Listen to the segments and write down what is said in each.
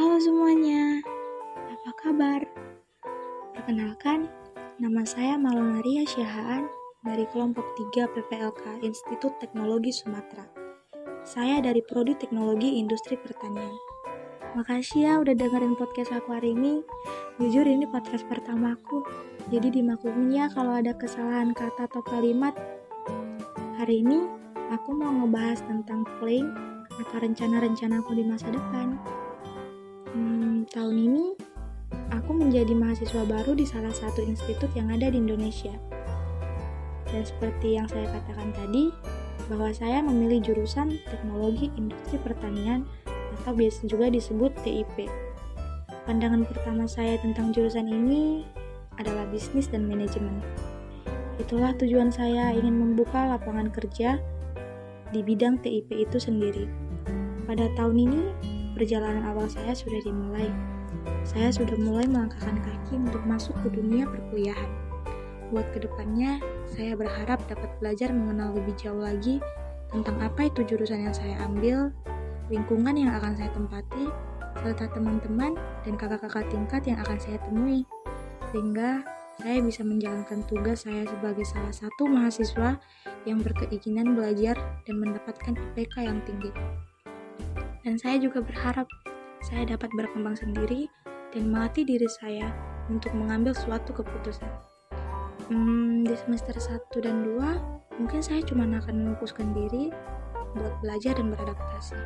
Halo semuanya, apa kabar? Perkenalkan, nama saya Malunaria Syahaan dari kelompok 3 PPLK Institut Teknologi Sumatera. Saya dari Prodi Teknologi Industri Pertanian. Makasih ya udah dengerin podcast aku hari ini. Jujur ini podcast pertamaku, jadi dimaklumin ya kalau ada kesalahan kata atau kalimat. Hari ini aku mau ngebahas tentang planning atau rencana-rencana aku di masa depan. Hmm, tahun ini aku menjadi mahasiswa baru di salah satu institut yang ada di Indonesia. Dan seperti yang saya katakan tadi, bahwa saya memilih jurusan Teknologi Industri Pertanian atau biasa juga disebut TIP. Pandangan pertama saya tentang jurusan ini adalah bisnis dan manajemen. Itulah tujuan saya ingin membuka lapangan kerja di bidang TIP itu sendiri. Pada tahun ini, perjalanan awal saya sudah dimulai. Saya sudah mulai melangkahkan kaki untuk masuk ke dunia perkuliahan. Buat ke depannya, saya berharap dapat belajar mengenal lebih jauh lagi tentang apa itu jurusan yang saya ambil, lingkungan yang akan saya tempati, serta teman-teman dan kakak-kakak tingkat yang akan saya temui. Sehingga saya bisa menjalankan tugas saya sebagai salah satu mahasiswa yang berkeinginan belajar dan mendapatkan IPK yang tinggi. Dan saya juga berharap saya dapat berkembang sendiri dan melatih diri saya untuk mengambil suatu keputusan. Hmm, di semester 1 dan 2 mungkin saya cuma akan mengukuskan diri buat belajar dan beradaptasi.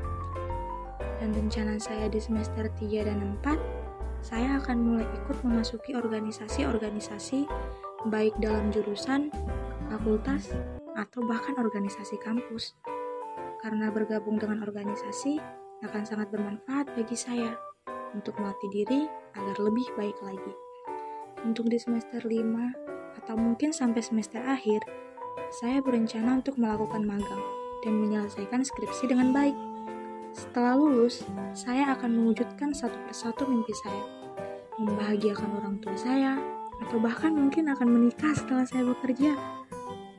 Dan rencana saya di semester 3 dan 4 saya akan mulai ikut memasuki organisasi-organisasi baik dalam jurusan, fakultas, atau bahkan organisasi kampus. Karena bergabung dengan organisasi akan sangat bermanfaat bagi saya untuk melatih diri agar lebih baik lagi. Untuk di semester 5 atau mungkin sampai semester akhir, saya berencana untuk melakukan magang dan menyelesaikan skripsi dengan baik. Setelah lulus, saya akan mewujudkan satu persatu mimpi saya, membahagiakan orang tua saya, atau bahkan mungkin akan menikah setelah saya bekerja.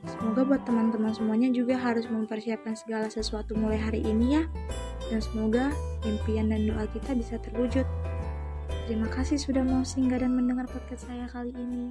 Semoga buat teman-teman semuanya juga harus mempersiapkan segala sesuatu mulai hari ini ya. Dan semoga impian dan doa kita bisa terwujud. Terima kasih sudah mau singgah dan mendengar podcast saya kali ini.